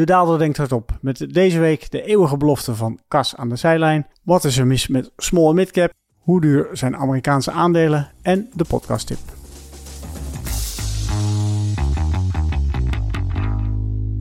De daalder denkt hardop met deze week de eeuwige belofte van Kas aan de zijlijn. Wat is er mis met small en midcap? Hoe duur zijn Amerikaanse aandelen? En de podcast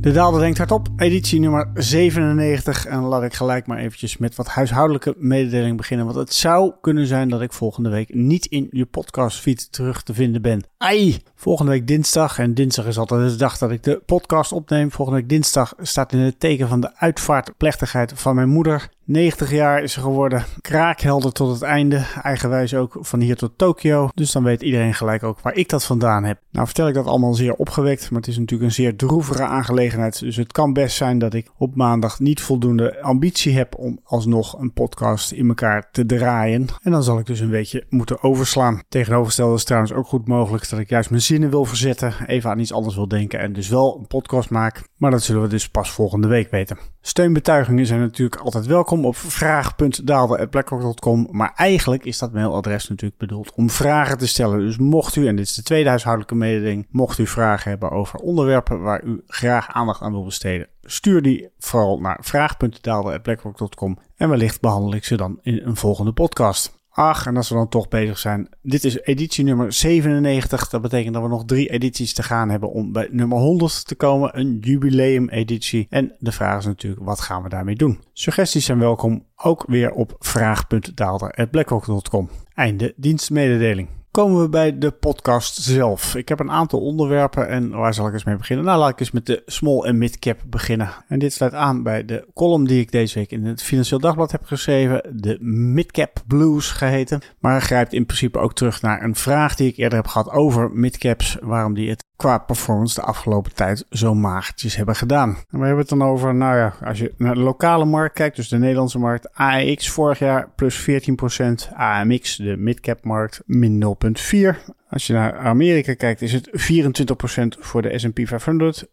De Daalder denkt hardop, editie nummer 97. En laat ik gelijk maar eventjes met wat huishoudelijke mededeling beginnen. Want het zou kunnen zijn dat ik volgende week niet in je podcastfeed terug te vinden ben. Ai! Volgende week dinsdag, en dinsdag is altijd de dag dat ik de podcast opneem. Volgende week dinsdag staat in het teken van de uitvaartplechtigheid van mijn moeder. 90 jaar is ze geworden. Kraakhelder tot het einde. Eigenwijs ook van hier tot Tokio. Dus dan weet iedereen gelijk ook waar ik dat vandaan heb. Nou vertel ik dat allemaal zeer opgewekt. Maar het is natuurlijk een zeer droevige aangelegenheid. Dus het kan best zijn dat ik op maandag niet voldoende ambitie heb om alsnog een podcast in elkaar te draaien. En dan zal ik dus een beetje moeten overslaan. Tegenovergestelde is trouwens ook goed mogelijk dat ik juist mijn zinnen wil verzetten. Even aan iets anders wil denken. En dus wel een podcast maak. Maar dat zullen we dus pas volgende week weten. Steunbetuigingen zijn natuurlijk altijd welkom op vraag.daalder.blackrock.com. Maar eigenlijk is dat mailadres natuurlijk bedoeld om vragen te stellen. Dus mocht u, en dit is de tweede huishoudelijke mededeling, mocht u vragen hebben over onderwerpen waar u graag aandacht aan wil besteden, stuur die vooral naar vraag.daalder.blackrock.com. En wellicht behandel ik ze dan in een volgende podcast. Ach, en als we dan toch bezig zijn. Dit is editie nummer 97. Dat betekent dat we nog drie edities te gaan hebben om bij nummer 100 te komen. Een jubileum editie. En de vraag is natuurlijk, wat gaan we daarmee doen? Suggesties zijn welkom. Ook weer op vraag.daalder.blackrock.com. Einde dienstmededeling komen we bij de podcast zelf. Ik heb een aantal onderwerpen en waar zal ik eens mee beginnen? Nou, laat ik eens met de small en mid cap beginnen. En dit sluit aan bij de column die ik deze week in het Financieel Dagblad heb geschreven, de midcap blues geheten. Maar grijpt in principe ook terug naar een vraag die ik eerder heb gehad over midcaps, waarom die het qua performance de afgelopen tijd zo magertjes hebben gedaan. En we hebben het dan over, nou ja, als je naar de lokale markt kijkt, dus de Nederlandse markt, AEX vorig jaar plus 14%, AMX, de midcap markt, min 0,4%. Als je naar Amerika kijkt, is het 24% voor de S&P 500, 15%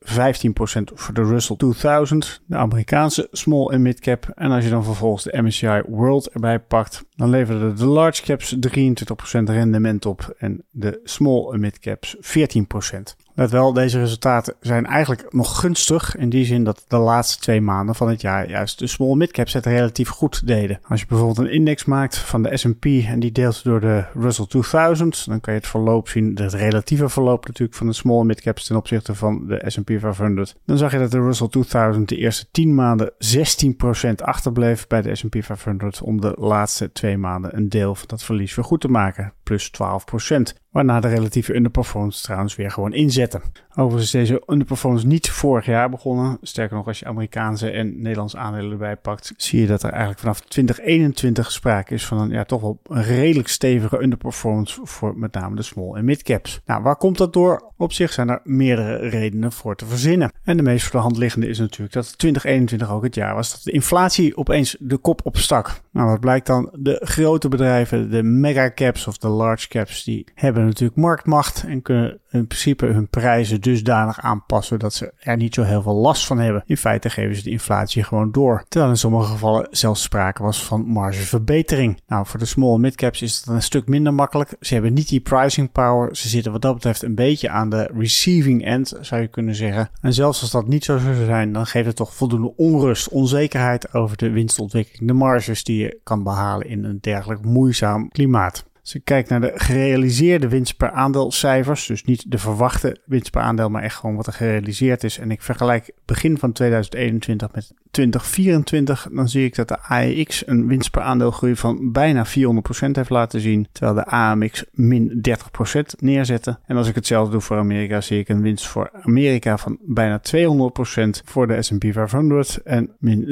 voor de Russell 2000, de Amerikaanse small en mid cap. En als je dan vervolgens de MSCI World erbij pakt, dan leveren de large caps 23% rendement op en de small en mid caps 14%. Let wel, deze resultaten zijn eigenlijk nog gunstig in die zin dat de laatste twee maanden van het jaar juist de small mid-caps het relatief goed deden. Als je bijvoorbeeld een index maakt van de S&P en die deelt door de Russell 2000, dan kan je het verloop zien, het relatieve verloop natuurlijk van de small mid-caps ten opzichte van de S&P 500. Dan zag je dat de Russell 2000 de eerste 10 maanden 16% achterbleef bij de S&P 500 om de laatste twee maanden een deel van dat verlies weer goed te maken, plus 12%. Waarna de relatieve underperformance trouwens weer gewoon inzetten. Overigens is deze underperformance niet vorig jaar begonnen. Sterker nog, als je Amerikaanse en Nederlandse aandelen erbij pakt, zie je dat er eigenlijk vanaf 2021 sprake is van een ja, toch wel een redelijk stevige underperformance voor met name de small en mid caps. Nou, waar komt dat door? Op zich zijn er meerdere redenen voor te verzinnen. En de meest voor de hand liggende is natuurlijk dat 2021 ook het jaar was dat de inflatie opeens de kop opstak. Nou, wat blijkt dan? De grote bedrijven, de mega caps of de large caps, die hebben natuurlijk marktmacht en kunnen in principe hun prijzen dusdanig aanpassen dat ze er niet zo heel veel last van hebben. In feite geven ze de inflatie gewoon door. Terwijl in sommige gevallen zelfs sprake was van margeverbetering. Nou, voor de small mid-caps is het een stuk minder makkelijk. Ze hebben niet die pricing power. Ze zitten wat dat betreft een beetje aan de receiving end, zou je kunnen zeggen. En zelfs als dat niet zo zou zijn, dan geeft het toch voldoende onrust, onzekerheid over de winstontwikkeling, de marges die je kan behalen in een dergelijk moeizaam klimaat. Als ik kijk naar de gerealiseerde winst per aandeel cijfers, dus niet de verwachte winst per aandeel, maar echt gewoon wat er gerealiseerd is. En ik vergelijk begin van 2021 met 2024, dan zie ik dat de AEX een winst per aandeel groei van bijna 400% heeft laten zien, terwijl de AMX min 30% neerzette. En als ik hetzelfde doe voor Amerika, zie ik een winst voor Amerika van bijna 200% voor de S&P 500 en min 60%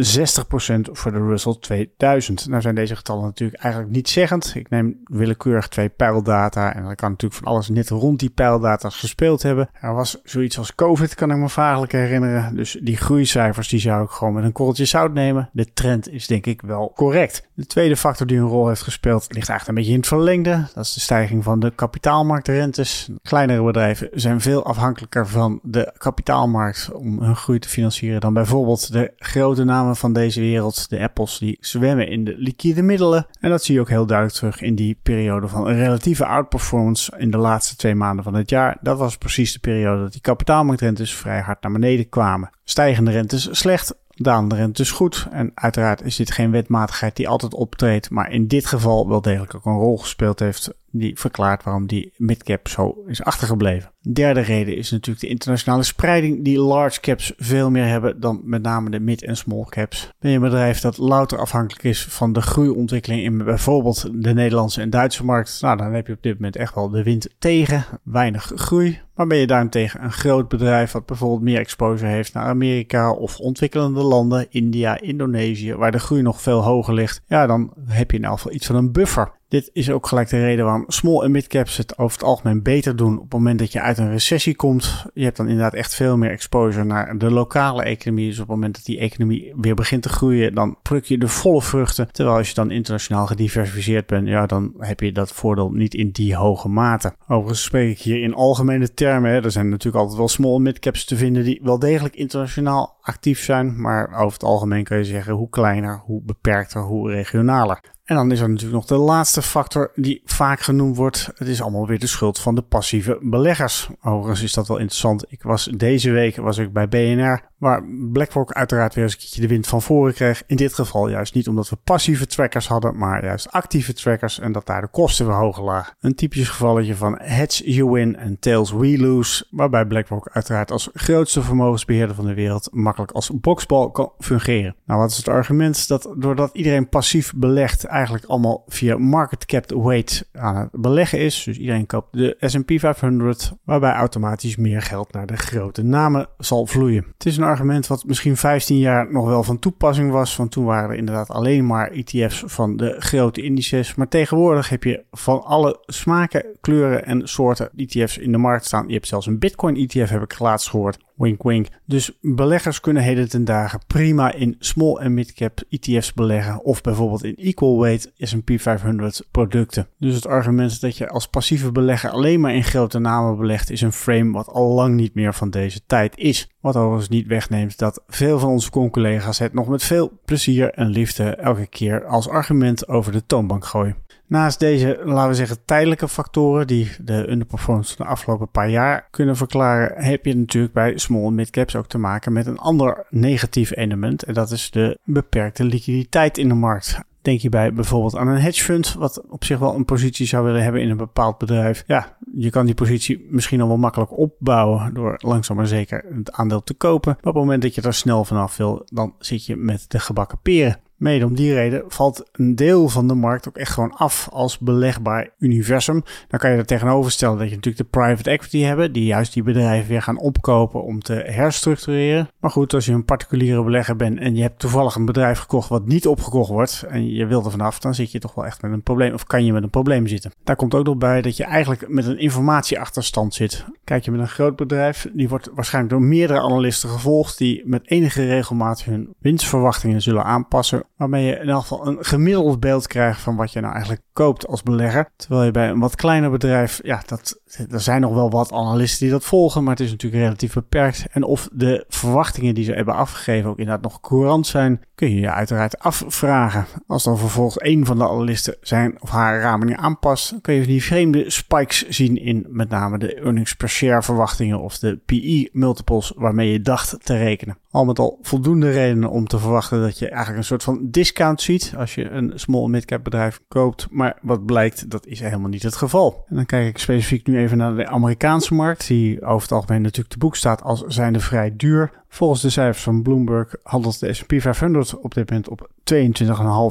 voor de Russell 2000. Nou zijn deze getallen natuurlijk eigenlijk niet zeggend. Ik neem willekeurig twee pijldata en dan kan natuurlijk van alles net rond die pijldata gespeeld hebben. Er was zoiets als COVID, kan ik me vaaglijk herinneren. Dus die groeicijfers die zou ik gewoon met een korreltje zout nemen. De trend is denk ik wel correct. De tweede factor die een rol heeft gespeeld ligt eigenlijk een beetje in het verlengde. Dat is de stijging van de kapitaalmarktrentes. Kleinere bedrijven zijn veel afhankelijker van de kapitaalmarkt om hun groei te financieren dan bijvoorbeeld de grote namen van deze wereld. De Apples die zwemmen in de liquide middelen. En dat zie je ook heel duidelijk terug in die periode van een relatieve outperformance in de laatste twee maanden van het jaar. Dat was precies de periode dat die kapitaalmarktrentes vrij hard naar beneden kwamen. Stijgende rentes slecht, dalende rentes goed. En uiteraard is dit geen wetmatigheid die altijd optreedt, maar in dit geval wel degelijk ook een rol gespeeld heeft die verklaart waarom die midcap zo is achtergebleven. Derde reden is natuurlijk de internationale spreiding die large caps veel meer hebben dan met name de mid- en small caps. Ben je een bedrijf dat louter afhankelijk is van de groeiontwikkeling in bijvoorbeeld de Nederlandse en Duitse markt, nou dan heb je op dit moment echt wel de wind tegen, weinig groei. Maar ben je daarentegen een groot bedrijf wat bijvoorbeeld meer exposure heeft naar Amerika of ontwikkelende landen, India, Indonesië, waar de groei nog veel hoger ligt, ja dan heb je in elk geval iets van een buffer. Dit is ook gelijk de reden waarom small en mid caps het over het algemeen beter doen op het moment dat je uit een recessie komt. Je hebt dan inderdaad echt veel meer exposure naar de lokale economie. Dus op het moment dat die economie weer begint te groeien, dan pluk je de volle vruchten. Terwijl als je dan internationaal gediversifieerd bent, ja, dan heb je dat voordeel niet in die hoge mate. Overigens spreek ik hier in algemene termen. Hè. Er zijn natuurlijk altijd wel small en mid caps te vinden die wel degelijk internationaal actief zijn. Maar over het algemeen kun je zeggen hoe kleiner, hoe beperkter, hoe regionaler. En dan is er natuurlijk nog de laatste factor die vaak genoemd wordt. Het is allemaal weer de schuld van de passieve beleggers. Overigens is dat wel interessant. Ik was deze week was ik bij BNR Waar BlackRock uiteraard weer eens een keertje de wind van voren kreeg. In dit geval juist niet omdat we passieve trackers hadden, maar juist actieve trackers en dat daar de kosten weer hoger lagen. Een typisch gevalletje van hedge you win en tails we lose, waarbij BlackRock uiteraard als grootste vermogensbeheerder van de wereld makkelijk als boxbal kan fungeren. Nou, wat is het argument? Dat doordat iedereen passief belegt, eigenlijk allemaal via market cap weight aan het beleggen is. Dus iedereen koopt de S&P 500, waarbij automatisch meer geld naar de grote namen zal vloeien. Argument wat misschien 15 jaar nog wel van toepassing was. Want toen waren er inderdaad alleen maar ETF's van de grote indices. Maar tegenwoordig heb je van alle smaken, kleuren en soorten ETF's in de markt staan. Je hebt zelfs een Bitcoin ETF, heb ik laatst gehoord. Wink wink. Dus beleggers kunnen heden ten dagen prima in small en mid cap ETF's beleggen of bijvoorbeeld in equal weight S&P 500 producten. Dus het argument dat je als passieve belegger alleen maar in grote namen belegt is een frame wat al lang niet meer van deze tijd is. Wat overigens niet wegneemt dat veel van onze collega's het nog met veel plezier en liefde elke keer als argument over de toonbank gooien. Naast deze, laten we zeggen, tijdelijke factoren die de underperformance van de afgelopen paar jaar kunnen verklaren, heb je natuurlijk bij small en mid caps ook te maken met een ander negatief element. En dat is de beperkte liquiditeit in de markt. Denk je bij bijvoorbeeld aan een hedge fund, wat op zich wel een positie zou willen hebben in een bepaald bedrijf. Ja, je kan die positie misschien al wel makkelijk opbouwen door langzaam maar zeker het aandeel te kopen. Maar op het moment dat je er snel vanaf wil, dan zit je met de gebakken peren. Mede om die reden valt een deel van de markt ook echt gewoon af als belegbaar universum. Dan kan je er tegenover stellen dat je natuurlijk de private equity hebben, die juist die bedrijven weer gaan opkopen om te herstructureren. Maar goed, als je een particuliere belegger bent en je hebt toevallig een bedrijf gekocht wat niet opgekocht wordt en je wilt er vanaf, dan zit je toch wel echt met een probleem of kan je met een probleem zitten. Daar komt ook nog bij dat je eigenlijk met een informatieachterstand zit. Kijk je met een groot bedrijf, die wordt waarschijnlijk door meerdere analisten gevolgd die met enige regelmaat hun winstverwachtingen zullen aanpassen waarmee je in elk geval een gemiddeld beeld krijgt van wat je nou eigenlijk koopt als belegger. Terwijl je bij een wat kleiner bedrijf, ja, dat, er zijn nog wel wat analisten die dat volgen, maar het is natuurlijk relatief beperkt. En of de verwachtingen die ze hebben afgegeven ook inderdaad nog courant zijn, kun je je uiteraard afvragen. Als dan vervolgens een van de analisten zijn of haar ramingen aanpast, kun je die vreemde spikes zien in met name de earnings per share verwachtingen of de PE multiples waarmee je dacht te rekenen. Al met al voldoende redenen om te verwachten dat je eigenlijk een soort van discount ziet als je een small mid-cap bedrijf koopt. Maar wat blijkt, dat is helemaal niet het geval. En dan kijk ik specifiek nu even naar de Amerikaanse markt, die over het algemeen natuurlijk te boek staat als zijnde vrij duur. Volgens de cijfers van Bloomberg handelt de S&P 500 op dit moment op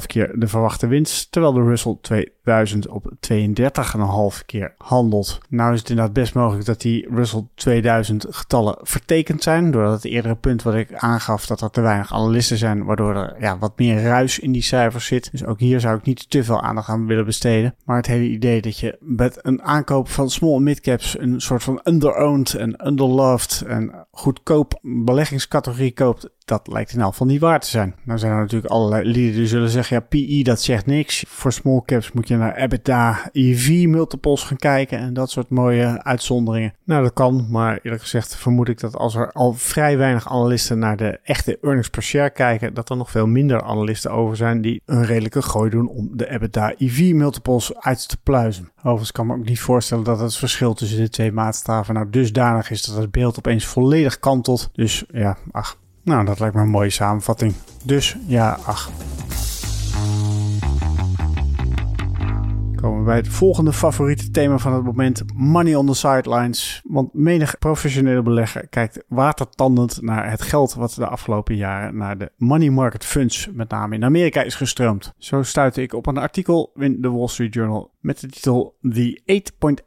22,5 keer de verwachte winst, terwijl de Russell 2000 op 32,5 keer handelt. Nou is het inderdaad best mogelijk dat die Russell 2000 getallen vertekend zijn, doordat het eerdere punt wat ik aangaf dat er te weinig analisten zijn, waardoor er ja, wat meer ruis in die cijfers zit. Dus ook hier zou ik niet te veel aandacht aan willen besteden. Maar het hele idee dat je met een aankoop van small en mid caps een soort van under-owned en underloved en goedkoop beleggingscategorie koopt, dat lijkt in elk geval niet waar te zijn. Nou zijn er natuurlijk allerlei lieden die zullen zeggen, ja, PE dat zegt niks. Voor small caps moet je naar EBITDA, EV multiples gaan kijken en dat soort mooie uitzonderingen. Nou, dat kan, maar eerlijk gezegd vermoed ik dat als er al vrij weinig analisten naar de echte earnings per share kijken, dat er nog veel minder analisten over zijn die een redelijke gooi doen om de EBITDA EV multiples uit te pluizen. Overigens kan me ook niet voorstellen dat het verschil tussen de twee maatstaven nou dusdanig is dat het beeld opeens volledig kantelt. Dus ja, ach, nou, dat lijkt me een mooie samenvatting. Dus ja, ach. Komen we bij het volgende favoriete thema van het moment: money on the sidelines. Want menig professionele belegger kijkt watertandend naar het geld wat de afgelopen jaren naar de money market funds, met name in Amerika, is gestroomd. Zo stuitte ik op een artikel in de Wall Street Journal met de titel The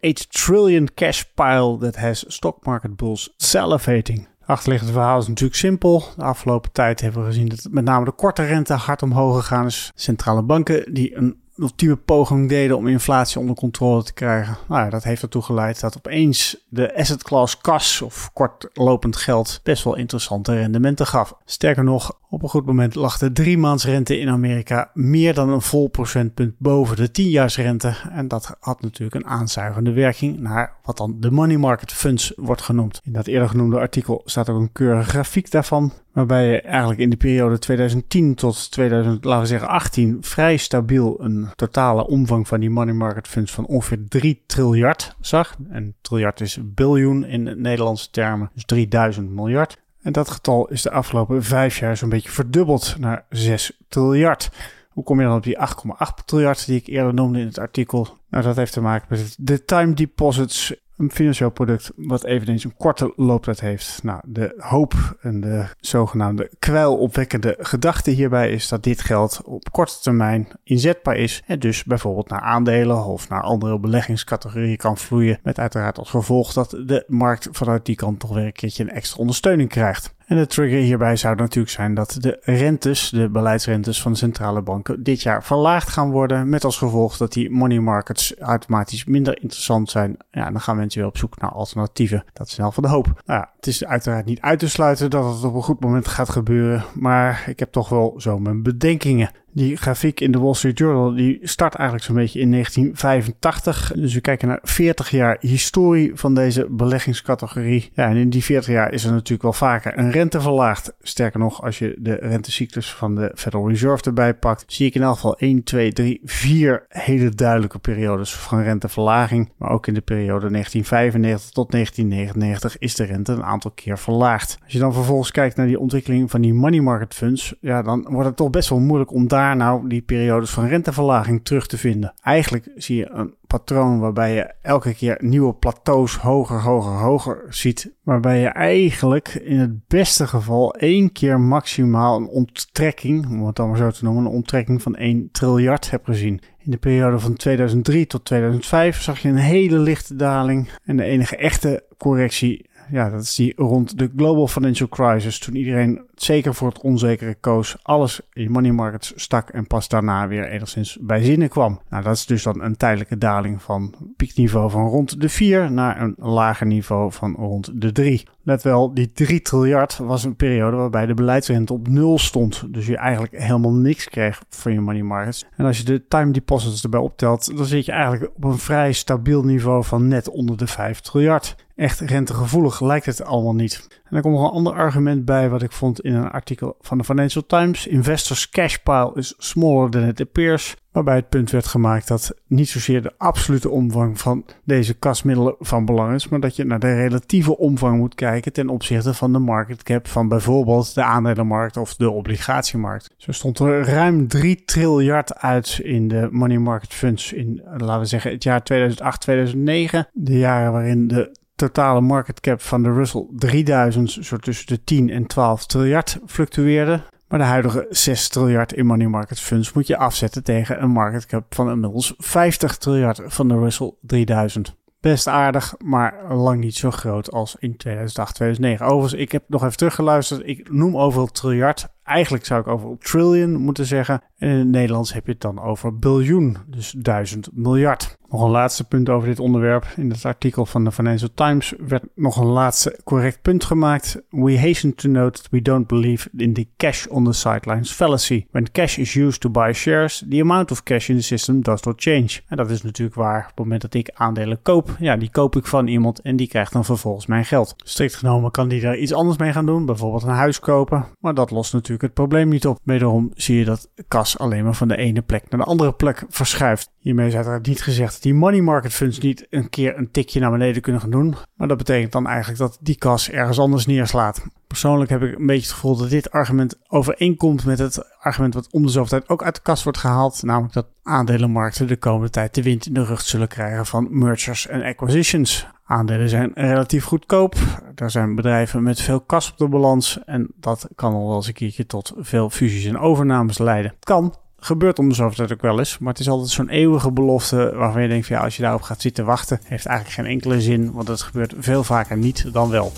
8.8 trillion cash pile that has stock market bulls salivating achterliggende verhaal is natuurlijk simpel. De afgelopen tijd hebben we gezien dat met name de korte rente hard omhoog gegaan is. Centrale banken die een ultieme poging deden om inflatie onder controle te krijgen. Nou ja, dat heeft ertoe geleid dat opeens de asset class kas of kortlopend geld best wel interessante rendementen gaf. Sterker nog, op een goed moment lag de driemaandsrente in Amerika meer dan een vol procentpunt boven de tienjaarsrente. En dat had natuurlijk een aanzuigende werking naar wat dan de money market funds wordt genoemd. In dat eerder genoemde artikel staat ook een keurige grafiek daarvan. Waarbij je eigenlijk in de periode 2010 tot 2018 vrij stabiel een totale omvang van die money market funds van ongeveer 3 triljard zag. En triljard is biljoen in Nederlandse termen, dus 3000 miljard. En dat getal is de afgelopen vijf jaar zo'n beetje verdubbeld naar 6 triljard. Hoe kom je dan op die 8,8 triljard die ik eerder noemde in het artikel? Nou, dat heeft te maken met de time deposits een financieel product wat eveneens een korte looptijd heeft. Nou, de hoop en de zogenaamde kwijlopwekkende gedachte hierbij is dat dit geld op korte termijn inzetbaar is en dus bijvoorbeeld naar aandelen of naar andere beleggingscategorieën kan vloeien. Met uiteraard als gevolg dat de markt vanuit die kant toch weer een keertje een extra ondersteuning krijgt. En de trigger hierbij zou natuurlijk zijn dat de rentes, de beleidsrentes van centrale banken, dit jaar verlaagd gaan worden. Met als gevolg dat die money markets automatisch minder interessant zijn. Ja, dan gaan mensen weer op zoek naar alternatieven. Dat is snel van de hoop. Nou ja, het is uiteraard niet uit te sluiten dat het op een goed moment gaat gebeuren. Maar ik heb toch wel zo mijn bedenkingen. Die grafiek in de Wall Street Journal die start eigenlijk zo'n beetje in 1985. Dus we kijken naar 40 jaar historie van deze beleggingscategorie. Ja, en in die 40 jaar is er natuurlijk wel vaker een rente verlaagd. Sterker nog, als je de rentecyclus van de Federal Reserve erbij pakt, zie ik in elk geval 1, 2, 3, 4 hele duidelijke periodes van renteverlaging. Maar ook in de periode 1995 tot 1999 is de rente een aantal keer verlaagd. Als je dan vervolgens kijkt naar die ontwikkeling van die money market funds, ja, dan wordt het toch best wel moeilijk om daar nou die periodes van renteverlaging terug te vinden. Eigenlijk zie je een patroon waarbij je elke keer nieuwe plateaus hoger, hoger, hoger ziet. Waarbij je eigenlijk in het beste geval één keer maximaal een onttrekking, om het dan maar zo te noemen, een onttrekking van 1 triljard hebt gezien. In de periode van 2003 tot 2005 zag je een hele lichte daling. En de enige echte correctie ja, dat is die rond de global financial crisis. Toen iedereen zeker voor het onzekere koos, alles in money markets stak en pas daarna weer enigszins bij zinnen kwam. Nou, dat is dus dan een tijdelijke daling van piekniveau van rond de 4 naar een lager niveau van rond de 3. Let wel, die 3 triljard was een periode waarbij de beleidsrente op nul stond. Dus je eigenlijk helemaal niks kreeg van je money markets. En als je de time deposits erbij optelt, dan zit je eigenlijk op een vrij stabiel niveau van net onder de 5 triljard. Echt rentegevoelig lijkt het allemaal niet. En er komt nog een ander argument bij wat ik vond in een artikel van de Financial Times. Investors cash pile is smaller than it appears. Waarbij het punt werd gemaakt dat niet zozeer de absolute omvang van deze kasmiddelen van belang is, maar dat je naar de relatieve omvang moet kijken ten opzichte van de market cap van bijvoorbeeld de aandelenmarkt of de obligatiemarkt. Zo stond er ruim 3 triljard uit in de money market funds in, laten we zeggen, het jaar 2008-2009. De jaren waarin de totale market cap van de Russell 3000 zo tussen de 10 en 12 triljard fluctueerde. Maar de huidige 6 triljard in money market funds moet je afzetten tegen een market cap van inmiddels 50 triljard van de Russell 3000. Best aardig, maar lang niet zo groot als in 2008, 2009. Overigens, ik heb nog even teruggeluisterd. Ik noem overal triljard. Eigenlijk zou ik over trillion moeten zeggen. En in het Nederlands heb je het dan over biljoen, dus duizend miljard. Nog een laatste punt over dit onderwerp. In het artikel van de Financial Times werd nog een laatste correct punt gemaakt. We hasten to note that we don't believe in the cash on the sidelines fallacy. When cash is used to buy shares, the amount of cash in the system does not change. En dat is natuurlijk waar. Op het moment dat ik aandelen koop, ja, die koop ik van iemand en die krijgt dan vervolgens mijn geld. Strikt genomen kan die daar iets anders mee gaan doen, bijvoorbeeld een huis kopen. Maar dat lost natuurlijk het probleem niet op. Wederom zie je dat kas alleen maar van de ene plek naar de andere plek verschuift. Hiermee is uiteraard niet gezegd dat die money market funds niet een keer een tikje naar beneden kunnen gaan doen. Maar dat betekent dan eigenlijk dat die kas ergens anders neerslaat. Persoonlijk heb ik een beetje het gevoel dat dit argument overeenkomt met het argument wat om de zoveel tijd ook uit de kast wordt gehaald. Namelijk dat aandelenmarkten de komende tijd de wind in de rug zullen krijgen van mergers en acquisitions. Aandelen zijn relatief goedkoop. Er zijn bedrijven met veel kas op de balans. En dat kan al wel eens een keertje tot veel fusies en overnames leiden. Kan, gebeurt om de zoveel tijd ook wel eens. Maar het is altijd zo'n eeuwige belofte waarvan je denkt: ja, als je daarop gaat zitten wachten, heeft eigenlijk geen enkele zin. Want het gebeurt veel vaker niet dan wel.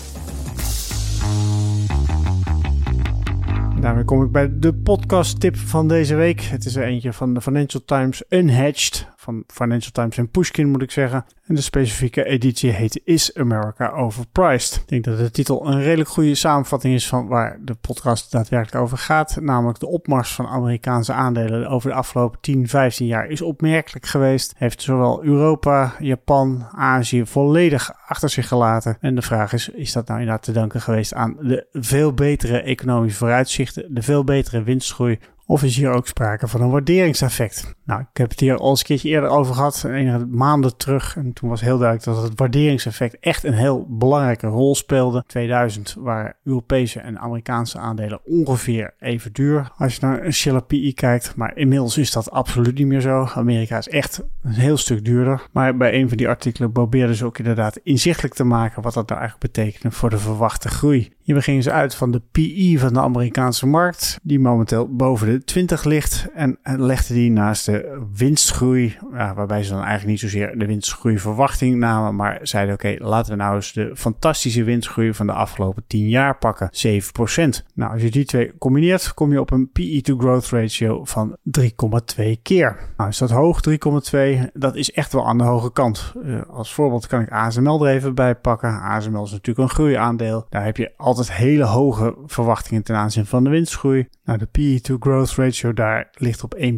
Daarmee kom ik bij de podcast tip van deze week. Het is er eentje van de Financial Times Unhedged. Van Financial Times en Pushkin moet ik zeggen. En de specifieke editie heet Is America Overpriced? Ik denk dat de titel een redelijk goede samenvatting is van waar de podcast daadwerkelijk over gaat. Namelijk de opmars van Amerikaanse aandelen over de afgelopen 10, 15 jaar is opmerkelijk geweest. Heeft zowel Europa, Japan, Azië volledig achter zich gelaten. En de vraag is, is dat nou inderdaad te danken geweest aan de veel betere economische vooruitzichten, de veel betere winstgroei of is hier ook sprake van een waarderingseffect? Nou, ik heb het hier al eens een keertje eerder over gehad, enige maanden terug. En toen was heel duidelijk dat het waarderingseffect echt een heel belangrijke rol speelde. 2000 waren Europese en Amerikaanse aandelen ongeveer even duur. Als je naar een Shell PI kijkt, maar inmiddels is dat absoluut niet meer zo. Amerika is echt een heel stuk duurder. Maar bij een van die artikelen probeerden ze ook inderdaad inzichtelijk te maken wat dat nou eigenlijk betekent voor de verwachte groei. Hier gingen ze uit van de PI van de Amerikaanse markt, die momenteel boven de 20 ligt. En legden die naast de winstgroei, waarbij ze dan eigenlijk niet zozeer de winstgroeiverwachting namen, maar zeiden: oké, laten we nou eens de fantastische winstgroei van de afgelopen 10 jaar pakken, 7%. Nou, als je die twee combineert, kom je op een PE to growth ratio van 3,2 keer. Nou, is dat hoog, 3,2? Dat is echt wel aan de hoge kant. Uh, als voorbeeld kan ik ASML er even bij pakken. ASML is natuurlijk een groeiaandeel. Daar heb je altijd hele hoge verwachtingen ten aanzien van de winstgroei. Nou, de PE to growth ratio daar ligt op 1,6,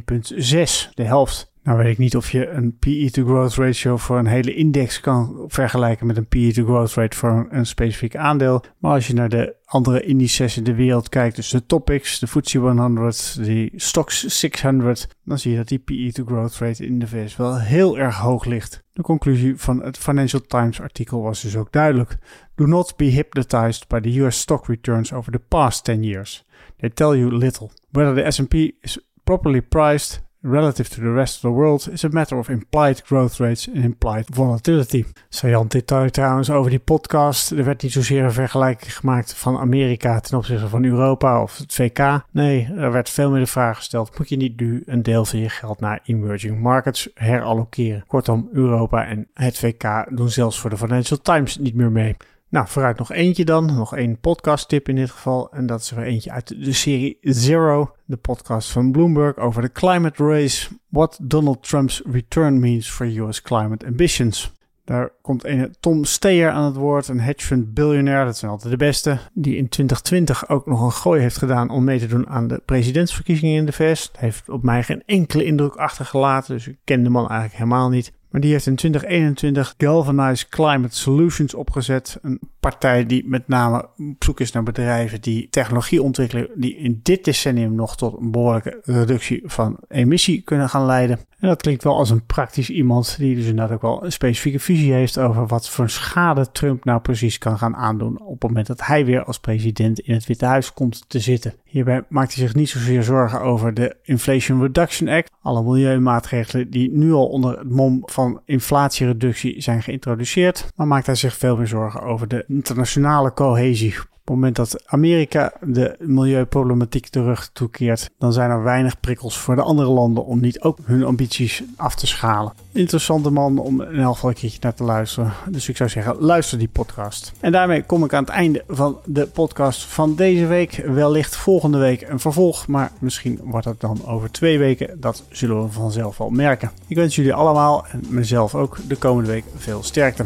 de helft. Nou weet ik niet of je een PE to growth ratio voor een hele index kan vergelijken met een PE to growth rate voor een, specifiek aandeel. Maar als je naar de andere indices in de wereld kijkt, dus de Topics, de FTSE 100, de Stocks 600, dan zie je dat die PE to growth rate in de VS wel heel erg hoog ligt. De conclusie van het Financial Times artikel was dus ook duidelijk. Do not be hypnotized by the US stock returns over the past 10 years. They tell you little. Whether the S&P is properly priced relative to the rest of the world is a matter of implied growth rates and implied volatility. Saillant detail trouwens over die podcast. Er werd niet zozeer een vergelijking gemaakt van Amerika ten opzichte van Europa of het VK. Nee, er werd veel meer de vraag gesteld: moet je niet nu een deel van je geld naar emerging markets herallokeren? Kortom, Europa en het VK doen zelfs voor de Financial Times niet meer mee. Nou, vooruit nog eentje dan. Nog één podcast tip in dit geval. En dat is er eentje uit de serie Zero. De podcast van Bloomberg over de climate race. What Donald Trump's return means for US climate ambitions. Daar komt een Tom Steyer aan het woord, een hedge fund dat zijn altijd de beste, die in 2020 ook nog een gooi heeft gedaan om mee te doen aan de presidentsverkiezingen in de VS. Heeft op mij geen enkele indruk achtergelaten, dus ik ken de man eigenlijk helemaal niet. Maar die heeft in 2021 Galvanized Climate Solutions opgezet. Partij die met name op zoek is naar bedrijven die technologie ontwikkelen die in dit decennium nog tot een behoorlijke reductie van emissie kunnen gaan leiden. En dat klinkt wel als een praktisch iemand die dus inderdaad ook wel een specifieke visie heeft over wat voor schade Trump nou precies kan gaan aandoen op het moment dat hij weer als president in het Witte Huis komt te zitten. Hierbij maakt hij zich niet zozeer zorgen over de Inflation Reduction Act, alle milieumaatregelen die nu al onder het mom van inflatiereductie zijn geïntroduceerd, maar maakt hij zich veel meer zorgen over de internationale cohesie. Op het moment dat Amerika de milieuproblematiek de rug toekeert, dan zijn er weinig prikkels voor de andere landen om niet ook hun ambities af te schalen. Interessante man om in elk geval een keertje naar te luisteren. Dus ik zou zeggen, luister die podcast. En daarmee kom ik aan het einde van de podcast van deze week. Wellicht volgende week een vervolg, maar misschien wordt het dan over twee weken. Dat zullen we vanzelf wel merken. Ik wens jullie allemaal en mezelf ook de komende week veel sterkte.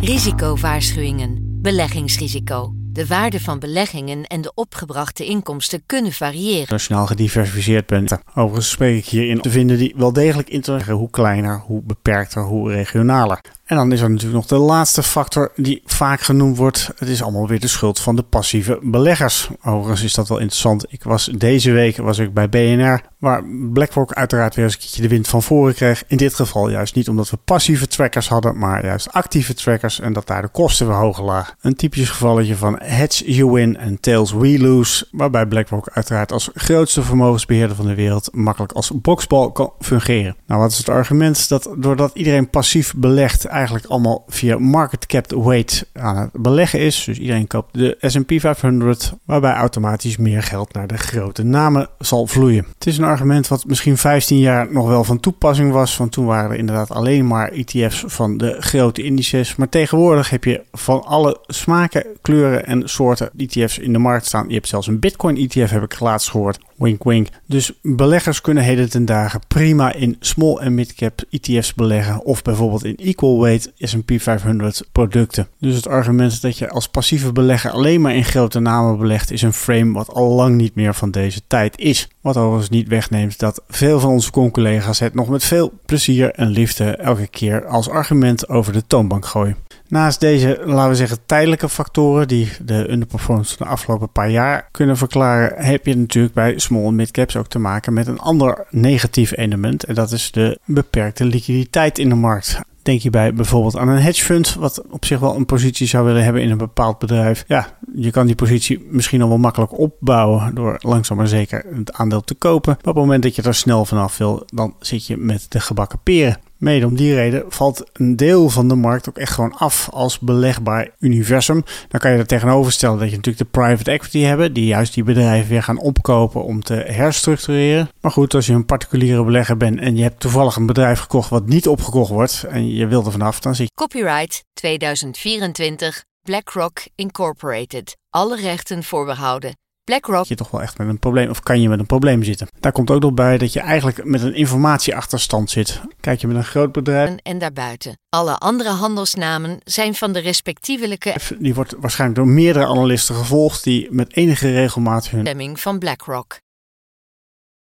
Risicowaarschuwingen. Beleggingsrisico. De waarde van beleggingen en de opgebrachte inkomsten kunnen variëren. Nationaal gediversifieerd bent. Overigens spreek ik hierin te vinden die wel degelijk interesseren. Hoe kleiner, hoe beperkter, hoe regionaler. En dan is er natuurlijk nog de laatste factor die vaak genoemd wordt. Het is allemaal weer de schuld van de passieve beleggers. Overigens is dat wel interessant. Ik was deze week was ik bij BNR, waar BlackRock uiteraard weer eens een keertje de wind van voren kreeg. In dit geval juist niet omdat we passieve trackers hadden, maar juist actieve trackers en dat daar de kosten weer hoger lagen. Een typisch gevalletje van hedge you win en tails we lose, waarbij BlackRock uiteraard als grootste vermogensbeheerder van de wereld makkelijk als boxbal kan fungeren. Nou, wat is het argument? Dat doordat iedereen passief belegt, eigenlijk allemaal via market cap weight aan het beleggen is. Dus iedereen koopt de S&P 500, waarbij automatisch meer geld naar de grote namen zal vloeien. Het is een argument wat misschien 15 jaar nog wel van toepassing was, want toen waren er inderdaad alleen maar ETF's van de grote indices. Maar tegenwoordig heb je van alle smaken, kleuren en soorten ETF's in de markt staan. Je hebt zelfs een Bitcoin ETF, heb ik laatst gehoord. Wink wink. Dus beleggers kunnen heden ten dagen prima in small en mid cap ETF's beleggen of bijvoorbeeld in equal weight S&P 500 producten. Dus het argument dat je als passieve belegger alleen maar in grote namen belegt is een frame wat al lang niet meer van deze tijd is. Wat overigens niet wegneemt dat veel van onze collega's het nog met veel plezier en liefde elke keer als argument over de toonbank gooien. Naast deze, laten we zeggen, tijdelijke factoren die de underperformance van de afgelopen paar jaar kunnen verklaren, heb je natuurlijk bij small en mid caps ook te maken met een ander negatief element. En dat is de beperkte liquiditeit in de markt. Denk je bij bijvoorbeeld aan een hedge fund, wat op zich wel een positie zou willen hebben in een bepaald bedrijf. Ja, je kan die positie misschien al wel makkelijk opbouwen door langzaam maar zeker het aandeel te kopen. Maar op het moment dat je er snel vanaf wil, dan zit je met de gebakken peren. Mede om die reden valt een deel van de markt ook echt gewoon af als belegbaar universum. Dan kan je er tegenover stellen dat je natuurlijk de private equity hebben, die juist die bedrijven weer gaan opkopen om te herstructureren. Maar goed, als je een particuliere belegger bent en je hebt toevallig een bedrijf gekocht wat niet opgekocht wordt en je wilt er vanaf, dan zie je. Copyright 2024 BlackRock Incorporated. Alle rechten voorbehouden. BlackRock. Je toch wel echt met een probleem, of kan je met een probleem zitten. Daar komt ook nog bij dat je eigenlijk met een informatieachterstand zit. Kijk je met een groot bedrijf. En daarbuiten. Alle andere handelsnamen zijn van de respectievelijke. Die wordt waarschijnlijk door meerdere analisten gevolgd die met enige regelmaat hun stemming van BlackRock.